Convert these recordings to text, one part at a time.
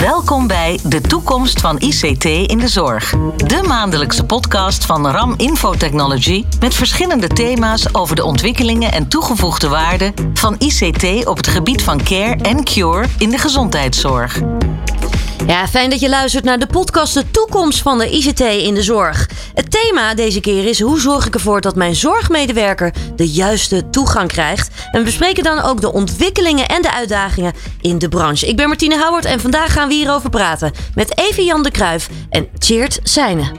Welkom bij De Toekomst van ICT in de Zorg. De maandelijkse podcast van RAM Infotechnology met verschillende thema's over de ontwikkelingen en toegevoegde waarde van ICT op het gebied van care en cure in de gezondheidszorg. Ja, fijn dat je luistert naar de podcast De Toekomst van de ICT in de Zorg. Het thema deze keer is hoe zorg ik ervoor dat mijn zorgmedewerker de juiste toegang krijgt. En we bespreken dan ook de ontwikkelingen en de uitdagingen in de branche. Ik ben Martine Howard en vandaag gaan we hierover praten met Evie Jan de Kruijf en Tjeerd Seijnen.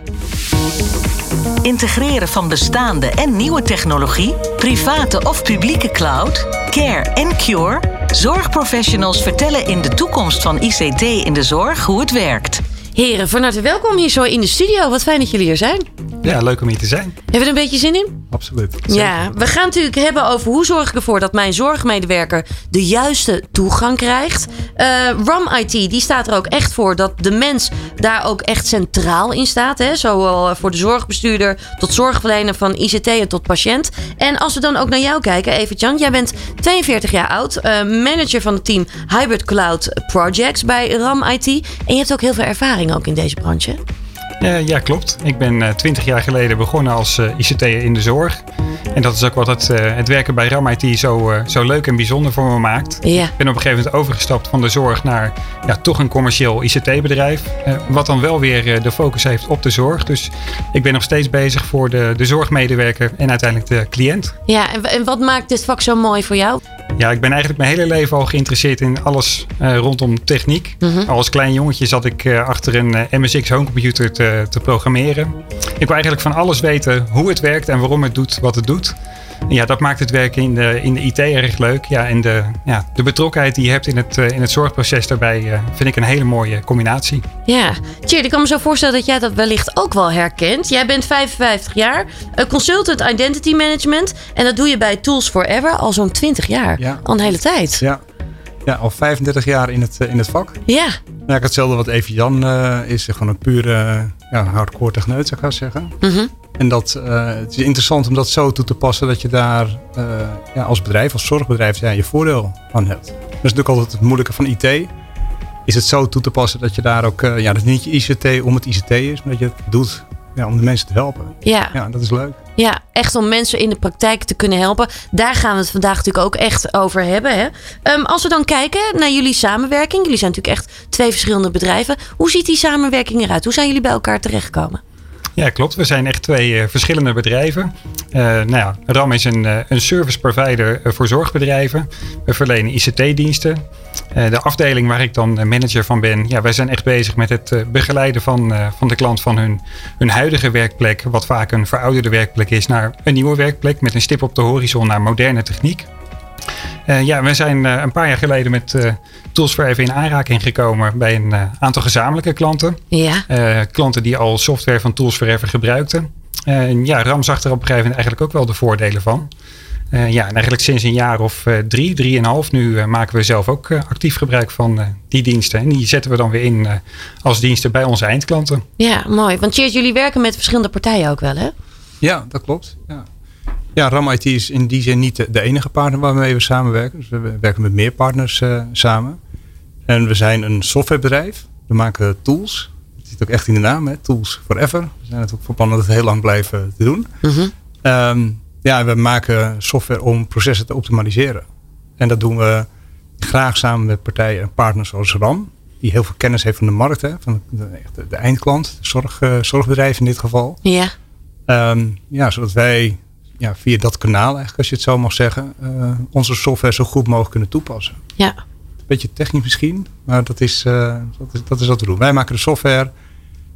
Integreren van bestaande en nieuwe technologie, private of publieke cloud, care en cure. Zorgprofessionals vertellen in de toekomst van ICT in de zorg hoe het werkt. Heren, van harte welkom hier zo in de studio. Wat fijn dat jullie hier zijn. Ja, leuk om hier te zijn. Hebben we er een beetje zin in? Absoluut. Ja, we gaan natuurlijk hebben over hoe zorg ik ervoor dat mijn zorgmedewerker de juiste toegang krijgt. Uh, RAM IT, die staat er ook echt voor dat de mens daar ook echt centraal in staat. Hè? Zowel voor de zorgbestuurder tot zorgverlener van ICT en tot patiënt. En als we dan ook naar jou kijken, Evert-Jan. Jij bent 42 jaar oud, uh, manager van het team Hybrid Cloud Projects bij RAM IT. En je hebt ook heel veel ervaring ook in deze branche. Uh, ja, klopt. Ik ben uh, 20 jaar geleden begonnen als uh, ICT'er in de zorg. En dat is ook wat het, het werken bij RAM IT zo, zo leuk en bijzonder voor me maakt. Ja. Ik ben op een gegeven moment overgestapt van de zorg naar ja, toch een commercieel ICT-bedrijf. wat dan wel weer de focus heeft op de zorg. Dus ik ben nog steeds bezig voor de, de zorgmedewerker en uiteindelijk de cliënt. Ja, en, en wat maakt dit vak zo mooi voor jou? Ja, ik ben eigenlijk mijn hele leven al geïnteresseerd in alles uh, rondom techniek. Mm -hmm. Als klein jongetje zat ik uh, achter een uh, MSX homecomputer te, te, programmeren. Ik wil eigenlijk van alles weten hoe het werkt en waarom het doet wat het doet. Ja, dat maakt het werken in de, in de IT erg leuk. Ja, en de, ja, de betrokkenheid die je hebt in het, in het zorgproces daarbij vind ik een hele mooie combinatie. Ja, Tjeerd, ik kan me zo voorstellen dat jij dat wellicht ook wel herkent. Jij bent 55 jaar, consultant identity management. En dat doe je bij Tools Forever al zo'n 20 jaar. Ja. Al een hele tijd. Ja, ja al 35 jaar in het, in het vak. Ja. Ja, ik hetzelfde wat Evie Jan uh, is. Gewoon een pure uh, ja, hardcore techneut, zou ik zeggen. Mm -hmm. En dat, uh, het is interessant om dat zo toe te passen dat je daar ja, als bedrijf, als zorgbedrijf, ja, je voordeel van hebt. Dat is natuurlijk altijd het moeilijke van IT. Is het zo toe te passen dat je daar ook, ja, dat niet je ICT om het ICT is, maar dat je het doet ja, om de mensen te helpen. Ja. ja, dat is leuk. Ja, echt om mensen in de praktijk te kunnen helpen. Daar gaan we het vandaag natuurlijk ook echt over hebben. Hè? Um, als we dan kijken naar jullie samenwerking. Jullie zijn natuurlijk echt twee verschillende bedrijven. Hoe ziet die samenwerking eruit? Hoe zijn jullie bij elkaar terechtgekomen? Ja, klopt. We zijn echt twee uh, verschillende bedrijven. Uh, nou ja, RAM is een, uh, een service provider voor zorgbedrijven. We verlenen ICT-diensten. de afdeling waar ik dan manager van ben, ja, wij zijn echt bezig met het begeleiden van, van de klant van hun, hun huidige werkplek, wat vaak een verouderde werkplek is, naar een nieuwe werkplek met een stip op de horizon naar moderne techniek. Uh, ja, we zijn uh, een paar jaar geleden met uh, Tools for Even in aanraking gekomen bij een aantal gezamenlijke klanten. Ja. klanten die al software van Tools for Ever gebruikten. En ja, RAM zag er op een gegeven moment eigenlijk ook wel de voordelen van. ja, en eigenlijk sinds een jaar of drie, drieënhalf nu maken we zelf ook actief gebruik van die diensten. En die zetten we dan weer in als diensten bij onze eindklanten. Ja, mooi. Want Cheers, jullie werken met verschillende partijen ook wel, hè? Ja, dat klopt. Ja. Ja, RAM IT is in die zin niet de, de enige partner waarmee we samenwerken. Dus we werken met meer partners uh, samen. En we zijn een softwarebedrijf. We maken tools. Het zit ook echt in de naam, hè? Tools Forever. We zijn het ook van plan dat het heel lang blijven te doen. Mm -hmm. um, ja, we maken software om processen te optimaliseren. En dat doen we graag samen met partijen en partners zoals RAM. Die heel veel kennis heeft van de markt, hè? van de, de, de eindklant, de zorg, uh, zorgbedrijf in dit geval. Ja. Um, ja, zodat wij ja, via dat kanaal, eigenlijk, als je het zo mag zeggen, uh, onze software zo goed mogelijk kunnen toepassen. Ja. Beetje technisch misschien, maar dat is, uh, dat is, dat is wat we doen. Wij maken de software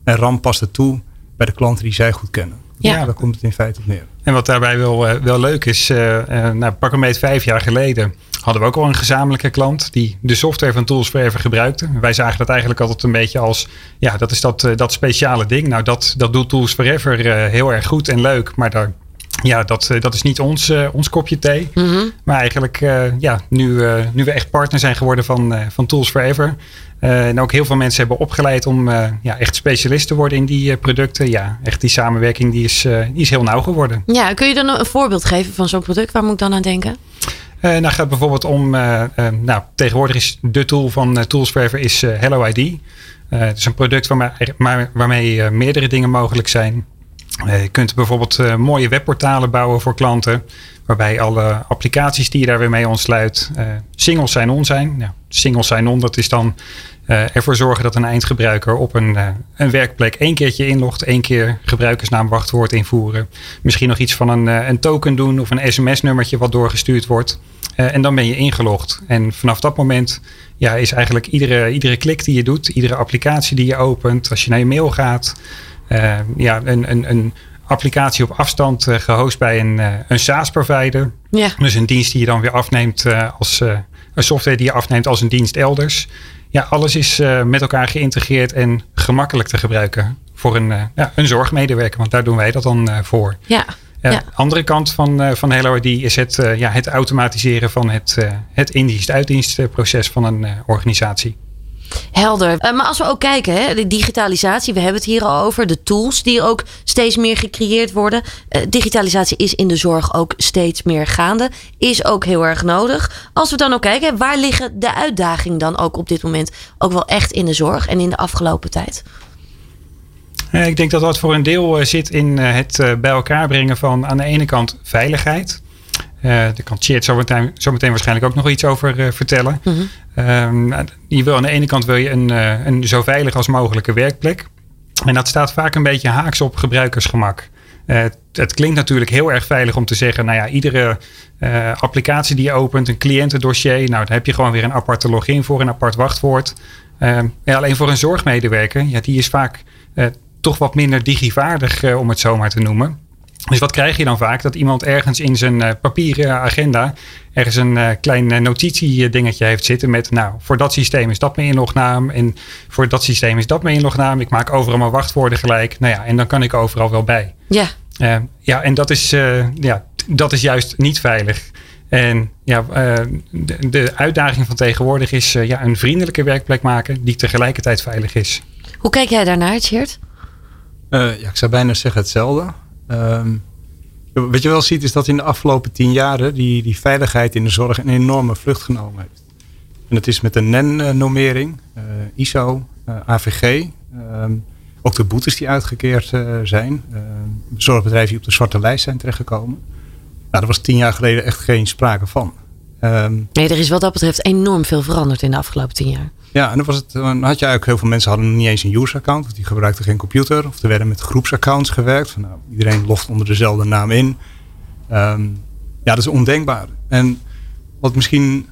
en RAM past het toe bij de klanten die zij goed kennen. Ja. Daar komt het in feite op neer. En wat daarbij wel, uh, wel leuk is, nou, pak een beetje vijf jaar geleden hadden we ook al een gezamenlijke klant die de software van Tools Forever gebruikte. Wij zagen dat eigenlijk altijd een beetje als, ja, dat is dat, dat speciale ding. Nou, dat, dat doet Tools Forever heel erg goed en leuk, maar daar ja, dat, dat is niet ons, uh, ons kopje thee. Mm -hmm. Maar eigenlijk, uh, ja, nu, uh, nu we echt partner zijn geworden van, van Tools Forever. en ook heel veel mensen hebben opgeleid om ja, echt specialist te worden in die producten. Ja, echt die samenwerking die is, die is heel nauw geworden. Ja, kun je dan een voorbeeld geven van zo'n product? Waar moet ik dan aan denken? Uh, nou gaat bijvoorbeeld om, nou, tegenwoordig is de tool van Tools Forever is Hello ID. het is een product waarmee, waarmee meerdere dingen mogelijk zijn. Je kunt bijvoorbeeld mooie webportalen bouwen voor klanten. Waarbij alle applicaties die je daar weer mee ontsluit, uh, single sign-on zijn. Ja, single sign-on, dat is dan ervoor zorgen dat een eindgebruiker op een, een werkplek één keertje inlogt, één keer gebruikersnaam wachtwoord invoeren. Misschien nog iets van een, een token doen of een sms-nummertje wat doorgestuurd wordt. en dan ben je ingelogd. En vanaf dat moment ja, is eigenlijk iedere, iedere klik die je doet, iedere applicatie die je opent, als je naar je mail gaat, ja, een, een, een applicatie op afstand uh, gehost bij een, uh, een SaaS-provider. Ja. Dus een dienst die je dan weer afneemt uh, als een software die je afneemt als een dienst elders. Ja, alles is met elkaar geïntegreerd en gemakkelijk te gebruiken voor een, ja, een zorgmedewerker. Want daar doen wij dat dan voor. Ja. Ja. Andere kant van, van Hello ID is het, ja, het automatiseren van het, het in-dienst-uitdienstproces van een organisatie. Helder. Uh, maar als we ook kijken, hè, de digitalisatie, we hebben het hier al over. De tools die ook steeds meer gecreëerd worden. Uh, digitalisatie is in de zorg ook steeds meer gaande. Is ook heel erg nodig. Als we dan ook kijken, waar liggen de uitdagingen dan ook op dit moment ook wel echt in de zorg en in de afgelopen tijd? Ik denk dat dat voor een deel eh, zit in het bij elkaar brengen van aan de ene kant veiligheid. Uh, daar kan Chert zo meteen, zo meteen waarschijnlijk ook nog iets over uh, vertellen. Mm -hmm. je wil aan de ene kant wil je een, uh, een zo veilig als mogelijke werkplek. En dat staat vaak een beetje haaks op gebruikersgemak. het klinkt natuurlijk heel erg veilig om te zeggen, nou ja, iedere applicatie die je opent, een cliëntendossier, nou daar heb je gewoon weer een aparte login voor, een apart wachtwoord. Ehm, ja, alleen voor een zorgmedewerker, ja, die is vaak toch wat minder digivaardig, om het zo maar te noemen. Dus wat krijg je dan vaak? Dat iemand ergens in zijn uh, papieren agenda ergens een uh, klein uh, notitiedingetje heeft zitten met, nou, voor dat systeem is dat mijn inlognaam en voor dat systeem is dat mijn inlognaam. Ik maak overal mijn wachtwoorden gelijk. Nou ja, en dan kan ik overal wel bij. Ja. ja, en dat is, ja, dat is juist niet veilig. En ja, de, de, uitdaging van tegenwoordig is ja, een vriendelijke werkplek maken die tegelijkertijd veilig is. Hoe kijk jij daarnaar, Tjeerd? ja, ik zou bijna zeggen hetzelfde. Um, wat je wel ziet is dat in de afgelopen tien jaren die, die veiligheid in de zorg een enorme vlucht genomen heeft. En dat is met de NEN-normering, uh, ISO, uh, AVG, um, ook de boetes die uitgekeerd uh, zijn. zorgbedrijven die op de zwarte lijst zijn terechtgekomen. Nou, daar was tien jaar geleden echt geen sprake van. Nee, er is wat dat betreft enorm veel veranderd in de afgelopen tien jaar. Ja, en dan, was het, dan had je eigenlijk heel veel mensen hadden nog niet eens een user account. Want die gebruikten geen computer. Of er werden met groepsaccounts gewerkt. Van, nou, iedereen logt onder dezelfde naam in. Um, ja, dat is ondenkbaar. En wat misschien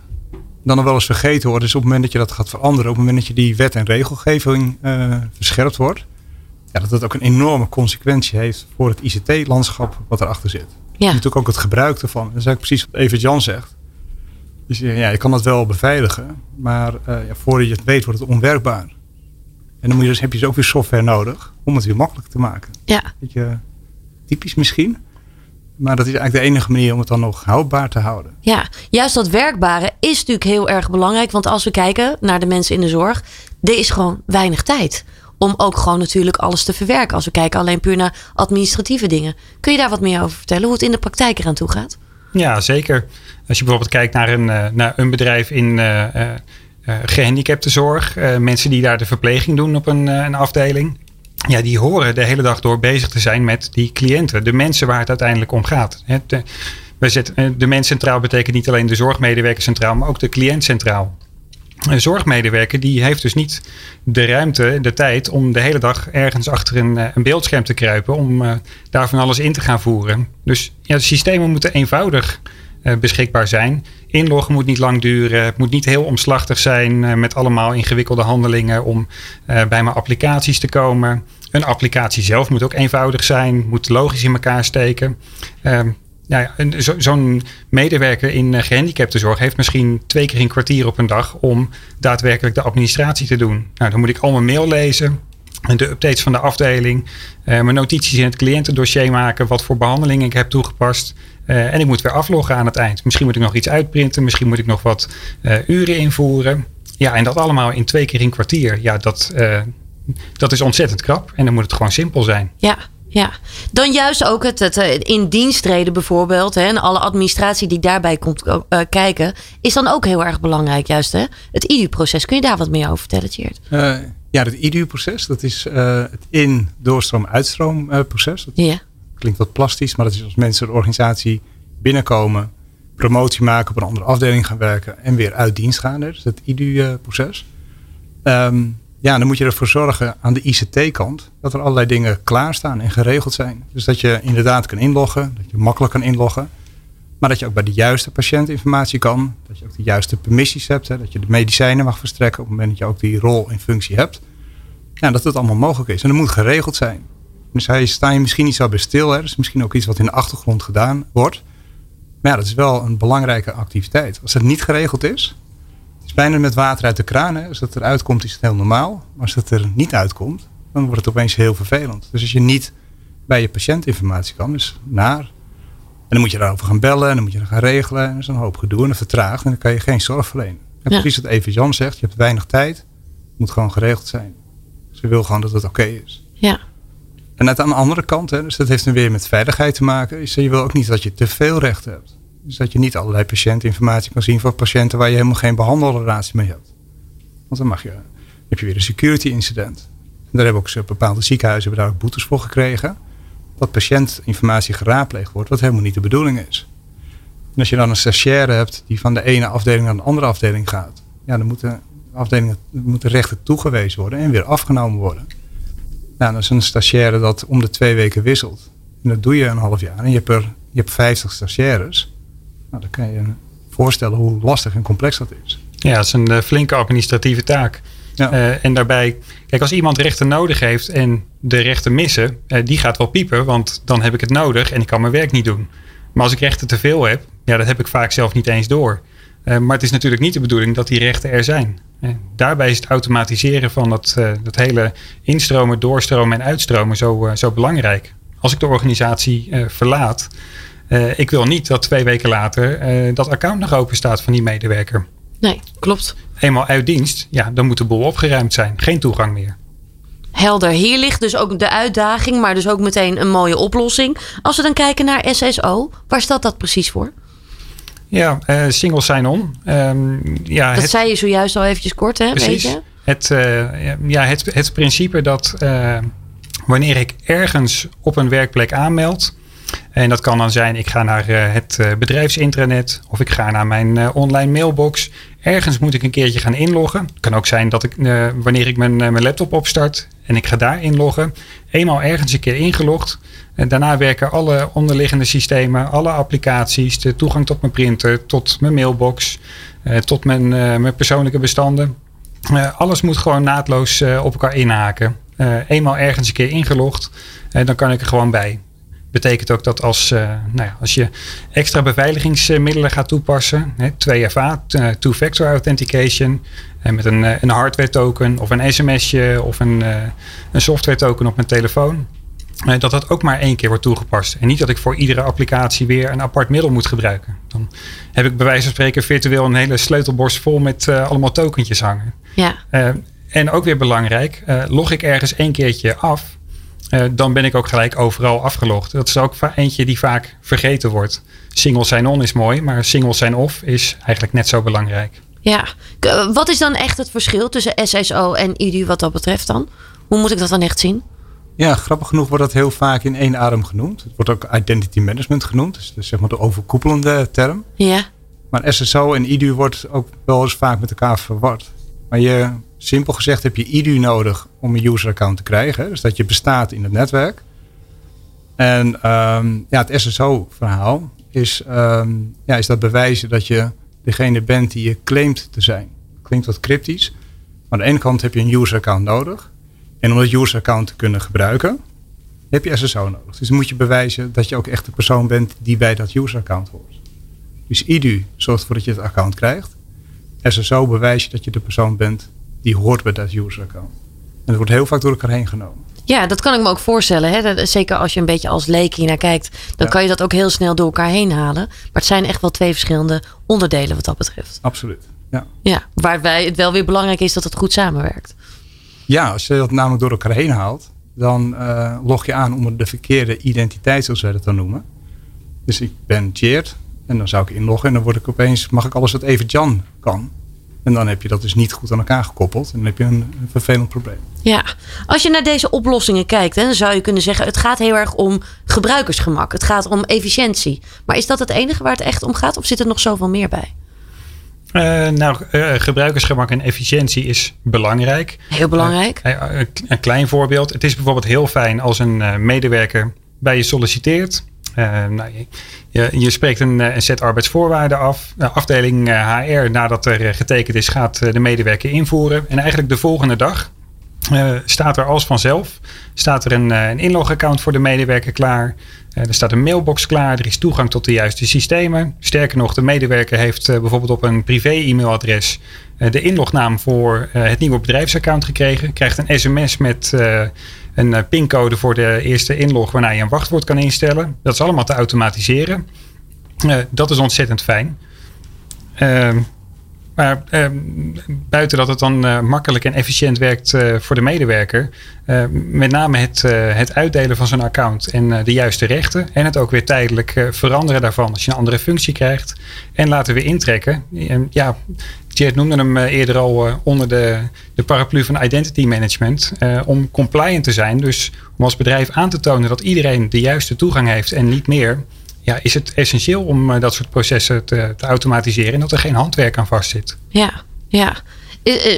dan nog wel eens vergeten wordt, is op het moment dat je dat gaat veranderen, op het moment dat je die wet en regelgeving uh, verscherpt wordt, ja, dat dat ook een enorme consequentie heeft voor het ICT-landschap wat erachter zit. Ja. En natuurlijk ook het gebruik ervan. Dat is eigenlijk precies wat Evert Jan zegt. Dus ja, je kan dat wel beveiligen, maar uh, ja, voordat je het weet wordt het onwerkbaar. En dan moet je dus, heb je dus ook weer software nodig om het weer makkelijk te maken. Ja. Beetje typisch misschien. Maar dat is eigenlijk de enige manier om het dan nog houdbaar te houden. Ja, juist dat werkbare is natuurlijk heel erg belangrijk. Want als we kijken naar de mensen in de zorg, er is gewoon weinig tijd. Om ook gewoon natuurlijk alles te verwerken. Als we kijken alleen puur naar administratieve dingen. Kun je daar wat meer over vertellen? Hoe het in de praktijk eraan toe gaat? Ja, zeker. Als je bijvoorbeeld kijkt naar een, eh, naar een bedrijf in uh, gehandicaptenzorg, mensen die daar de verpleging doen op een, een afdeling. Ja, die horen de hele dag door bezig te zijn met die cliënten, de mensen waar het uiteindelijk om gaat. De, we de mens centraal betekent niet alleen de zorgmedewerker centraal, maar ook de cliënt centraal. Een zorgmedewerker die heeft dus niet de ruimte, de tijd om de hele dag ergens achter een, een beeldscherm te kruipen om uh, daar van alles in te gaan voeren. Dus ja, de systemen moeten eenvoudig uh, beschikbaar zijn. Inloggen moet niet lang duren. Het moet niet heel omslachtig zijn met allemaal ingewikkelde handelingen om bij mijn applicaties te komen. Een applicatie zelf moet ook eenvoudig zijn, moet logisch in elkaar steken. Nou ja, zo'n medewerker in uh, gehandicaptenzorg heeft misschien twee keer een kwartier op een dag om daadwerkelijk de administratie te doen. Nou, dan moet ik al mijn mail lezen, de updates van de afdeling, uh, mijn notities in het cliëntendossier maken, wat voor behandelingen ik heb toegepast. Uh, en ik moet weer afloggen aan het eind. Misschien moet ik nog iets uitprinten, misschien moet ik nog wat uren invoeren. Ja, en dat allemaal in twee keer een kwartier. Ja, dat, dat is ontzettend krap en dan moet het gewoon simpel zijn. Ja, Ja, dan juist ook het, het eh, in dienst treden bijvoorbeeld. Hè, en alle administratie die daarbij komt uh, kijken. Is dan ook heel erg belangrijk juist hè? Het IDU-proces. Kun je daar wat meer over vertellen Tjeerd? Uh, ja, het IDU-proces. Dat is het in, doorstroom, uitstroom proces. Dat ja. klinkt wat plastisch. Maar dat is als mensen de organisatie binnenkomen. Promotie maken, op een andere afdeling gaan werken. En weer uit dienst gaan. Dus het IDU-proces. Um, ja, dan moet je ervoor zorgen aan de ICT-kant dat er allerlei dingen klaarstaan en geregeld zijn. Dus dat je inderdaad kan inloggen, dat je makkelijk kan inloggen. Maar dat je ook bij de juiste patiënt informatie kan. Dat je ook de juiste permissies hebt. Hè, dat je de medicijnen mag verstrekken op het moment dat je ook die rol en functie hebt. Ja, dat het allemaal mogelijk is. En dat moet geregeld zijn. Dus hij sta je misschien niet zo bij stil. Hè. Dat is misschien ook iets wat in de achtergrond gedaan wordt. Maar ja, dat is wel een belangrijke activiteit. Als het niet geregeld is, is bijna met water uit de kraan. Hè. Als het eruit komt is het heel normaal. Maar als het er niet uitkomt, dan wordt het opeens heel vervelend. Dus als je niet bij je patiëntinformatie kan, is naar. En dan moet je daarover gaan bellen en dan moet je dat gaan regelen. En dat is een hoop gedoe en dat vertraagt en dan kan je geen zorg verlenen. En precies wat Even Jan zegt, je hebt weinig tijd. Het moet gewoon geregeld zijn. Ze wil gewoon dat het oké is. Ja. En aan de andere kant, hè, dus dat heeft dan weer met veiligheid te maken, is je wil ook niet dat je te veel rechten hebt. Dus dat je niet allerlei patiëntinformatie kan zien van patiënten waar je helemaal geen behandelrelatie mee hebt. Want dan mag je, heb je weer een security incident. En daar hebben ook bepaalde ziekenhuizen daar ook boetes voor gekregen. Dat patiëntinformatie geraadpleegd wordt, wat helemaal niet de bedoeling is. En als je dan een stagiaire hebt die van de ene afdeling naar de andere afdeling gaat. Ja, dan moeten afdelingen moeten rechten toegewezen worden en weer afgenomen worden. Nou, dan is een stagiaire dat om de twee weken wisselt. En dat doe je een half jaar. En je hebt, er, je hebt 50 stagiaires. Nou, dan kan je je voorstellen hoe lastig en complex dat is. Ja, het is een uh, flinke administratieve taak. Ja. Uh, en daarbij, kijk, als iemand rechten nodig heeft en de rechten missen, uh, die gaat wel piepen, want dan heb ik het nodig en ik kan mijn werk niet doen. Maar als ik rechten te veel heb, ja, dat heb ik vaak zelf niet eens door. maar het is natuurlijk niet de bedoeling dat die rechten er zijn. daarbij is het automatiseren van dat, dat hele instromen, doorstromen en uitstromen zo, zo belangrijk. Als ik de organisatie verlaat, uh, ik wil niet dat twee weken later uh, dat account nog open staat van die medewerker. Nee, klopt. Eenmaal uit dienst, ja, dan moet de boel opgeruimd zijn. Geen toegang meer. Helder. Hier ligt dus ook de uitdaging, maar dus ook meteen een mooie oplossing. Als we dan kijken naar SSO, waar staat dat precies voor? Ja, uh, single sign-on. Um, ja, dat zei je zojuist al eventjes kort, hè? Precies. Weet je? Het, ja, het, het principe dat wanneer ik ergens op een werkplek aanmeld, en dat kan dan zijn, ik ga naar uh, het uh, bedrijfsintranet of ik ga naar mijn uh, online mailbox. Ergens moet ik een keertje gaan inloggen. Het kan ook zijn dat ik, wanneer ik mijn, mijn laptop opstart en ik ga daar inloggen, eenmaal ergens een keer ingelogd. En daarna werken alle onderliggende systemen, alle applicaties, de toegang tot mijn printer, tot mijn mailbox, tot mijn, mijn persoonlijke bestanden. alles moet gewoon naadloos op elkaar inhaken. eenmaal ergens een keer ingelogd, dan kan ik er gewoon bij betekent ook dat als, uh, nou ja, als je extra beveiligingsmiddelen gaat toepassen, hè, 2FA, uh, Two-Factor Authentication, en met een, een hardware token of een sms'je of een, een software token op mijn telefoon, dat dat ook maar één keer wordt toegepast. En niet dat ik voor iedere applicatie weer een apart middel moet gebruiken. Dan heb ik bij wijze van spreken virtueel een hele sleutelborst vol met allemaal tokentjes hangen. Ja. en ook weer belangrijk, log ik ergens één keertje af, uh, dan ben ik ook gelijk overal afgelogd. Dat is ook eentje die vaak vergeten wordt. Single sign-on is mooi, maar single sign-off is eigenlijk net zo belangrijk. Ja, wat is dan echt het verschil tussen SSO en IDU wat dat betreft dan? Hoe moet ik dat dan echt zien? Ja, grappig genoeg wordt dat heel vaak in één adem genoemd. Het wordt ook identity management genoemd. Dus, dus zeg maar de overkoepelende term. Ja. Maar SSO en IDU wordt ook wel eens vaak met elkaar verward. Maar je, simpel gezegd heb je IDU nodig om een user account te krijgen. Dus dat je bestaat in het netwerk. En um, ja, het SSO-verhaal is, um, ja, is dat bewijzen dat je degene bent die je claimt te zijn. Klinkt wat cryptisch. Maar aan de ene kant heb je een user account nodig. En om dat user account te kunnen gebruiken, heb je SSO nodig. Dus moet je bewijzen dat je ook echt de persoon bent die bij dat user account hoort. Dus IDU zorgt ervoor dat je het account krijgt. SSO bewijs je dat je de persoon bent die hoort bij dat user account. En dat wordt heel vaak door elkaar heen genomen. Ja, dat kan ik me ook voorstellen. Hè? Zeker als je een beetje als leek hier naar kijkt, dan kan je dat ook heel snel door elkaar heen halen. Maar het zijn echt wel twee verschillende onderdelen wat dat betreft. Absoluut. Ja. ja, waarbij het wel weer belangrijk is dat het goed samenwerkt. Ja, als je dat namelijk door elkaar heen haalt. dan uh, log je aan om de verkeerde identiteit, zoals wij dat dan noemen. Dus ik ben Tjeerd en dan zou ik inloggen en dan word ik opeens, mag ik alles wat even Jan kan. En dan heb je dat dus niet goed aan elkaar gekoppeld. En dan heb je een, een vervelend probleem. Ja, als je naar deze oplossingen kijkt, hè, dan zou je kunnen zeggen: het gaat heel erg om gebruikersgemak. Het gaat om efficiëntie. Maar is dat het enige waar het echt om gaat? Of zit er nog zoveel meer bij? Uh, nou, uh, gebruikersgemak en efficiëntie is belangrijk. Heel belangrijk. Uh, een klein voorbeeld. Het is bijvoorbeeld heel fijn als een medewerker bij je solliciteert. Nou, je, spreekt een, een, set arbeidsvoorwaarden af. De afdeling HR, nadat er getekend is, gaat de medewerker invoeren. En eigenlijk de volgende dag staat er als vanzelf staat er een, een inlogaccount voor de medewerker klaar. Eh, er staat een mailbox klaar, er is toegang tot de juiste systemen. Sterker nog, de medewerker heeft eh, bijvoorbeeld op een privé-e-mailadres eh, de inlognaam voor het nieuwe bedrijfsaccount gekregen. Krijgt een sms met een pincode voor de eerste inlog waarna je een wachtwoord kan instellen. Dat is allemaal te automatiseren. dat is ontzettend fijn. Maar uh, buiten dat het dan uh, makkelijk en efficiënt werkt uh, voor de medewerker, uh, met name het, het uitdelen van zo'n account en de juiste rechten en het ook weer tijdelijk veranderen daarvan als je een andere functie krijgt en laten we intrekken. ja, Jet noemde hem eerder al onder de, de paraplu van identity management, om compliant te zijn. Dus om als bedrijf aan te tonen dat iedereen de juiste toegang heeft en niet meer ja, is het essentieel om eh, dat soort processen te, te automatiseren en dat er geen handwerk aan vastzit. Ja, ja.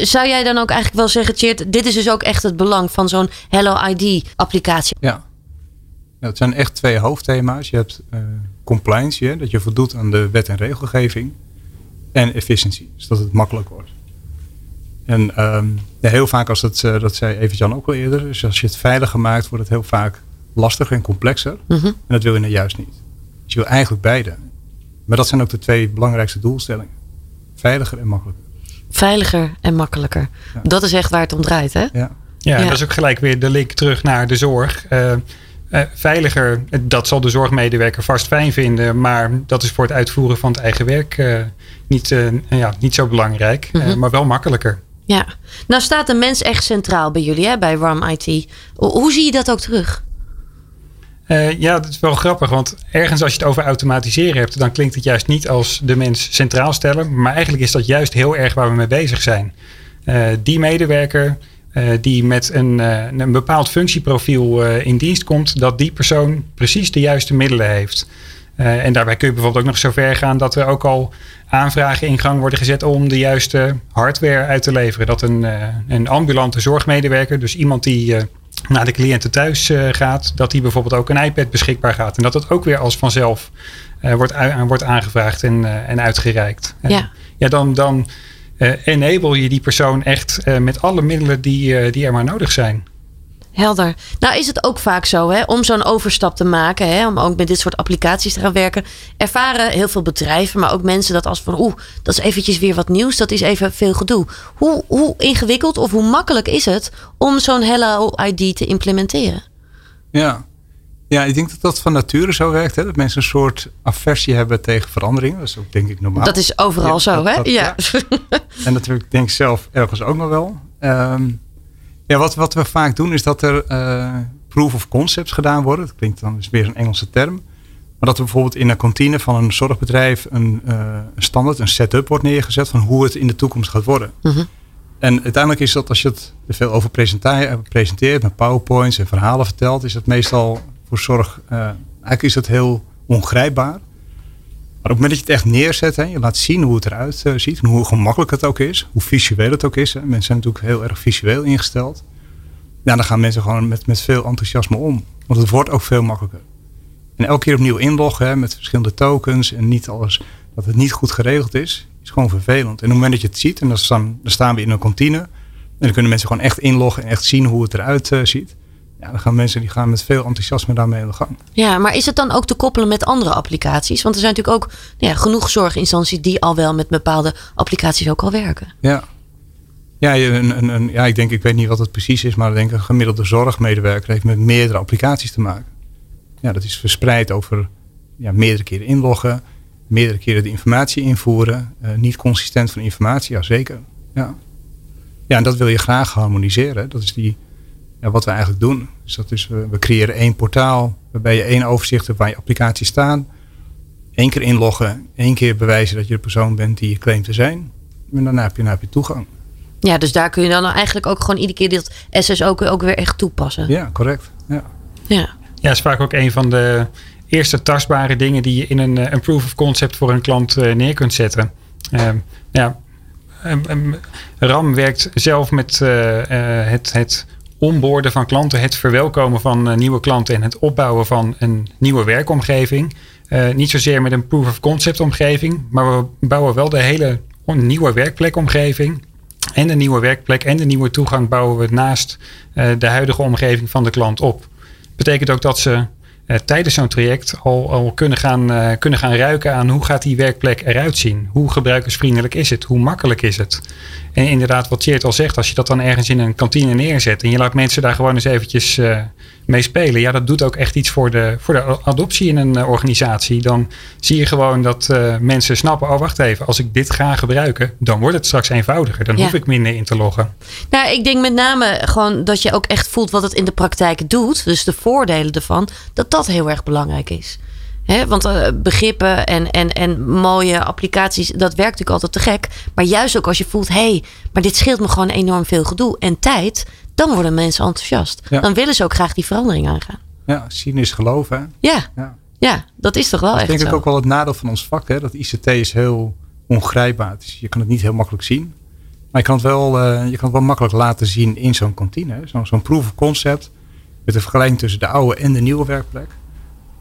Zou jij dan ook eigenlijk wel zeggen, Tjeerd, dit is dus ook echt het belang van zo'n Hello ID-applicatie? Ja. ja, het zijn echt twee hoofdthema's. Je hebt uh, compliance, dat je voldoet aan de wet en regelgeving, en efficiëntie, dus dat het makkelijk wordt. En um, ja, heel vaak als het, uh, dat zei even Jan ook al eerder, dus als je het veiliger maakt, wordt het heel vaak lastiger en complexer. Mm -hmm. En dat wil je nou juist niet. Dus je wil eigenlijk beide. Maar dat zijn ook de twee belangrijkste doelstellingen. Veiliger en makkelijker. Veiliger en makkelijker. Dat is echt waar het om draait, hè? Ja. Ja, ja, dat is ook gelijk weer de link terug naar de zorg. Uh, uh, veiliger, dat zal de zorgmedewerker vast fijn vinden, maar dat is voor het uitvoeren van het eigen werk uh, niet, ja, niet zo belangrijk, mm -hmm. maar wel makkelijker. Ja, nou staat de mens echt centraal bij jullie, hè, bij RAM IT. Hoe zie je dat ook terug? Uh, ja, dat is wel grappig, want ergens als je het over automatiseren hebt, dan klinkt het juist niet als de mens centraal stellen. Maar eigenlijk is dat juist heel erg waar we mee bezig zijn. Uh, die medewerker uh, die met een, een bepaald functieprofiel in dienst komt, dat die persoon precies de juiste middelen heeft. en daarbij kun je bijvoorbeeld ook nog zo ver gaan dat er ook al aanvragen in gang worden gezet om de juiste hardware uit te leveren. Dat een, een ambulante zorgmedewerker, dus iemand die naar de cliënten thuis uh, gaat, dat die bijvoorbeeld ook een iPad beschikbaar gaat. En dat dat ook weer als vanzelf uh, wordt, wordt aangevraagd en, uh, en uitgereikt. Ja, ja dan, dan enable je die persoon echt met alle middelen die, die er maar nodig zijn. Helder. Nou is het ook vaak zo, hè, om zo'n overstap te maken, hè, om ook met dit soort applicaties te gaan werken, ervaren heel veel bedrijven, maar ook mensen dat als van, oeh, dat is eventjes weer wat nieuws, dat is even veel gedoe. Hoe, hoe ingewikkeld of hoe makkelijk is het om zo'n Hello ID te implementeren? Ja. ja, ik denk dat dat van nature zo werkt, hè, dat mensen een soort aversie hebben tegen veranderingen. Dat is ook denk ik normaal. Dat is overal zo, hè? ja. ja. En natuurlijk denk ik zelf ergens ook nog wel. Um, ja, wat, wat we vaak doen is dat er uh, proof of concepts gedaan worden. Dat klinkt dan is weer een Engelse term. Maar dat er bijvoorbeeld in een kantine van een zorgbedrijf een, uh, een standaard, een setup wordt neergezet van hoe het in de toekomst gaat worden. Mm -hmm. En uiteindelijk is dat als je het er veel over presenteert met powerpoints en verhalen vertelt, is het meestal voor zorg, uh, eigenlijk is het heel ongrijpbaar. Maar op het moment dat je het echt neerzet, hè, je laat zien hoe het eruit uh, ziet en hoe gemakkelijk het ook is, hoe visueel het ook is. Mensen zijn natuurlijk heel erg visueel ingesteld. Ja, dan gaan mensen gewoon met, met veel enthousiasme om. Want het wordt ook veel makkelijker. En elke keer opnieuw inloggen met verschillende tokens en niet alles, dat het niet goed geregeld is, is gewoon vervelend. En op het moment dat je het ziet, en dan staan, we in een kantine, en dan kunnen mensen gewoon echt inloggen en echt zien hoe het eruit uh, ziet ja, dan gaan mensen die gaan met veel enthousiasme daarmee aan de gang. Ja, maar is het dan ook te koppelen met andere applicaties? Want er zijn natuurlijk ook ja, genoeg zorginstanties die al wel met bepaalde applicaties ook al werken. Ja, ja, een, een, een, ja, ik denk, ik weet niet wat het precies is, maar ik denk een gemiddelde zorgmedewerker heeft met meerdere applicaties te maken. Ja, dat is verspreid over ja, meerdere keren inloggen, meerdere keren de informatie invoeren, uh, niet consistent van informatie, ja zeker. Ja. ja, en dat wil je graag harmoniseren. Dat is die ja, wat we eigenlijk doen. Dus dat is, we, we creëren één portaal waarbij je één overzicht hebt waar je applicaties staan. Eén keer inloggen, één keer bewijzen dat je de persoon bent die je claimt te zijn. En daarna heb je, dan heb je toegang. Ja, dus daar kun je dan eigenlijk ook gewoon iedere keer dit SSO ook, ook weer echt toepassen. Ja, correct. Ja. Ja. Ja, is vaak ook een van de eerste tastbare dingen die je in een, eh, een proof of concept voor een klant eh, neer kunt zetten. Ehm, ja, ehm, ehm, RAM werkt zelf met eh, het, het onboorden van klanten, het verwelkomen van eh, nieuwe klanten en het opbouwen van een nieuwe werkomgeving. Eh, niet zozeer met een proof of concept omgeving, maar we bouwen wel de hele nieuwe werkplekomgeving. En de nieuwe werkplek en de nieuwe toegang bouwen we naast eh, de huidige omgeving van de klant op. Betekent ook dat ze tijdens zo'n traject al, al kunnen, gaan, eh, kunnen gaan ruiken aan hoe gaat die werkplek eruit zien. Hoe gebruikersvriendelijk is het? Hoe makkelijk is het? En inderdaad, wat Cheert al zegt, als je dat dan ergens in een kantine neerzet en je laat mensen daar gewoon eens eventjes eh, mee spelen. Ja, dat doet ook echt iets voor de, voor de adoptie in een eh, organisatie. Dan zie je gewoon dat eh, mensen snappen, oh wacht even, als ik dit ga gebruiken, dan wordt het straks eenvoudiger. Dan Ja. hoef ik minder in te loggen. Nou, ik denk met name gewoon dat je ook echt voelt wat het in de praktijk doet. Dus de voordelen ervan. Dat dat heel erg belangrijk is. Hè, want eh, begrippen en, en, en mooie applicaties, dat werkt natuurlijk altijd te gek. Maar juist ook als je voelt, hé, hey, maar dit scheelt me gewoon enorm veel gedoe en tijd. Dan worden mensen enthousiast. Ja. Dan willen ze ook graag die verandering aangaan. ja, zien is geloven. hè. Ja, Ja. ja dat is toch wel Dat echt denk ik ook wel het nadeel van ons vak. Hè? Dat ICT is heel ongrijpbaar. Dus je kan het niet heel makkelijk zien. Maar je kan het wel, eh, je kan het wel makkelijk laten zien in zo'n kantine. Zo'n zo'n proof of concept. Met de vergelijking tussen de oude en de nieuwe werkplek.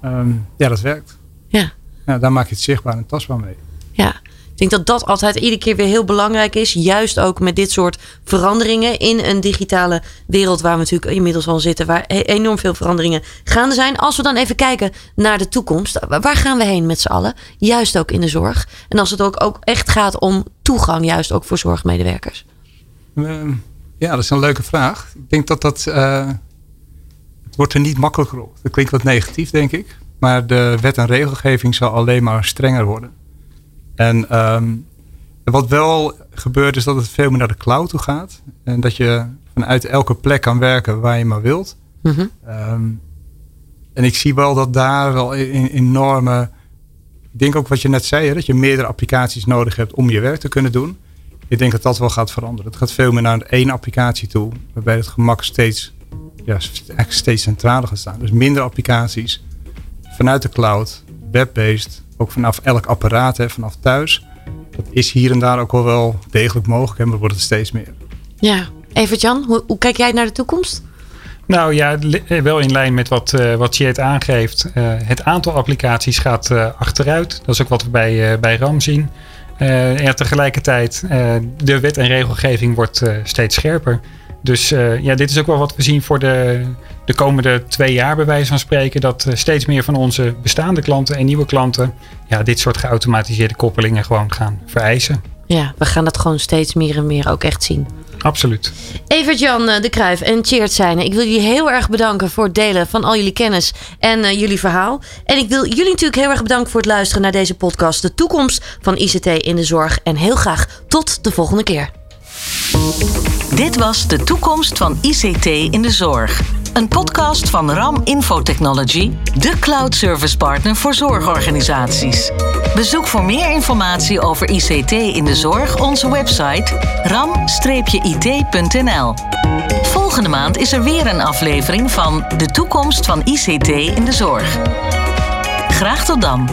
Ehm, ja, dat werkt. Ja. Ja, daar maak je het zichtbaar en tastbaar mee. Ja, ik denk dat dat altijd iedere keer weer heel belangrijk is. Juist ook met dit soort veranderingen in een digitale wereld waar we natuurlijk inmiddels al zitten. Waar e- enorm veel veranderingen gaande zijn. Als we dan even kijken naar de toekomst. Waar gaan we heen met z'n allen? Juist ook in de zorg. En als het ook, ook echt gaat om toegang, juist ook voor zorgmedewerkers. Ehm, ja, dat is een leuke vraag. Ik denk dat dat... eh, wordt er niet makkelijker op. Dat klinkt wat negatief, denk ik. Maar de wet en regelgeving zal alleen maar strenger worden. En ehm, wat wel gebeurt is dat het veel meer naar de cloud toe gaat. En dat je vanuit elke plek kan werken waar je maar wilt. Mhm. Ehm, en ik zie wel dat daar wel een een enorme. Ik denk ook wat je net zei, hè, dat je meerdere applicaties nodig hebt om je werk te kunnen doen. Ik denk dat dat wel gaat veranderen. Het gaat veel meer naar één applicatie toe, waarbij het gemak steeds, ja, steeds centraler gaat staan. Dus minder applicaties vanuit de cloud, web-based, ook vanaf elk apparaat, hè, vanaf thuis. Dat is hier en daar ook wel wel degelijk mogelijk, hè, maar wordt het steeds meer. Ja, Evert-Jan, hoe, hoe kijk jij naar de toekomst? Nou ja, eh, wel in lijn met wat, eh wat Cheert aangeeft. Eh, het aantal applicaties gaat eh, achteruit. Dat is ook wat we bij, eh, bij RAM zien. Eh, ja, tegelijkertijd, eh, de wet en regelgeving wordt eh, steeds scherper. Dus eh, ja, dit is ook wel wat we zien voor de, de komende twee jaar, bij wijze van spreken. Dat eh, steeds meer van onze bestaande klanten en nieuwe klanten ja, dit soort geautomatiseerde koppelingen gewoon gaan vereisen. Ja, we gaan dat gewoon steeds meer en meer ook echt zien. Absoluut. Evert-Jan eh, de Kruijf en Cheert Zijne. Ik wil jullie heel erg bedanken voor het delen van al jullie kennis en jullie verhaal. En ik wil jullie natuurlijk heel erg bedanken voor het luisteren naar deze podcast. De toekomst van ICT in de zorg. En heel graag tot de volgende keer. Dit was de toekomst van ICT in de zorg. Een podcast van RAM Infotechnology, de cloud service partner voor zorgorganisaties. Bezoek voor meer informatie over ICT in de zorg onze website ram-it.nl. Volgende maand is er weer een aflevering van De toekomst van ICT in de zorg. Graag tot dan.